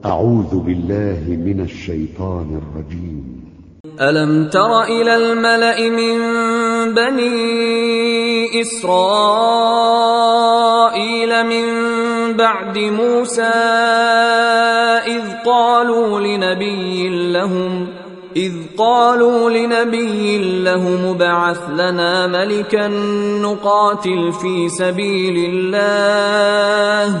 أعوذ بالله من الشيطان الرجيم. ألم تر إلى الملأ من بني إسرائيل من بعد موسى إذ قالوا لنبي لهم إذ قالوا لنبي له مبعث لنا ملكا نقاتل في سبيل الله.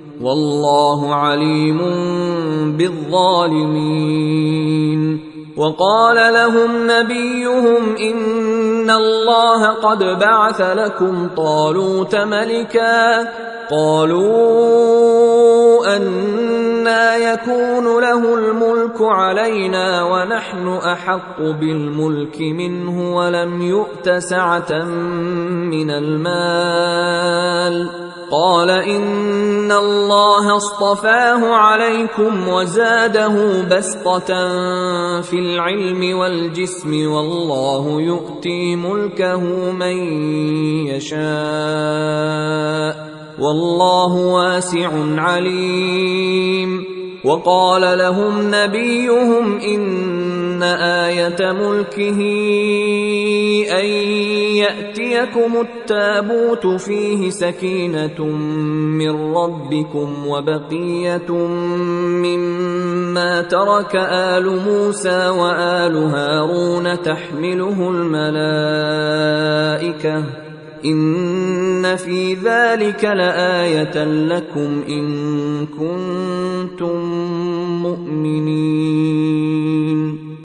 والله عليم بالظالمين. وقال لهم نبيهم إن الله قد بعث لكم طالوت ملكا. قالوا أنا يكون له الملك علينا ونحن أحق بالملك منه ولم يؤت سعة من المال. قال إن الله اصطفاه عليكم وزاده بسطة في العلم والجسم والله يؤتي ملكه من يشاء. والله واسع عليم. وقال لهم نبيهم إن آية ملكه أن يأتيكم التابوت فيه سكينة من ربكم وبقية مما ترك آل موسى وآل هارون تحمله الملائكة إن في ذلك لآية لكم إن كنتم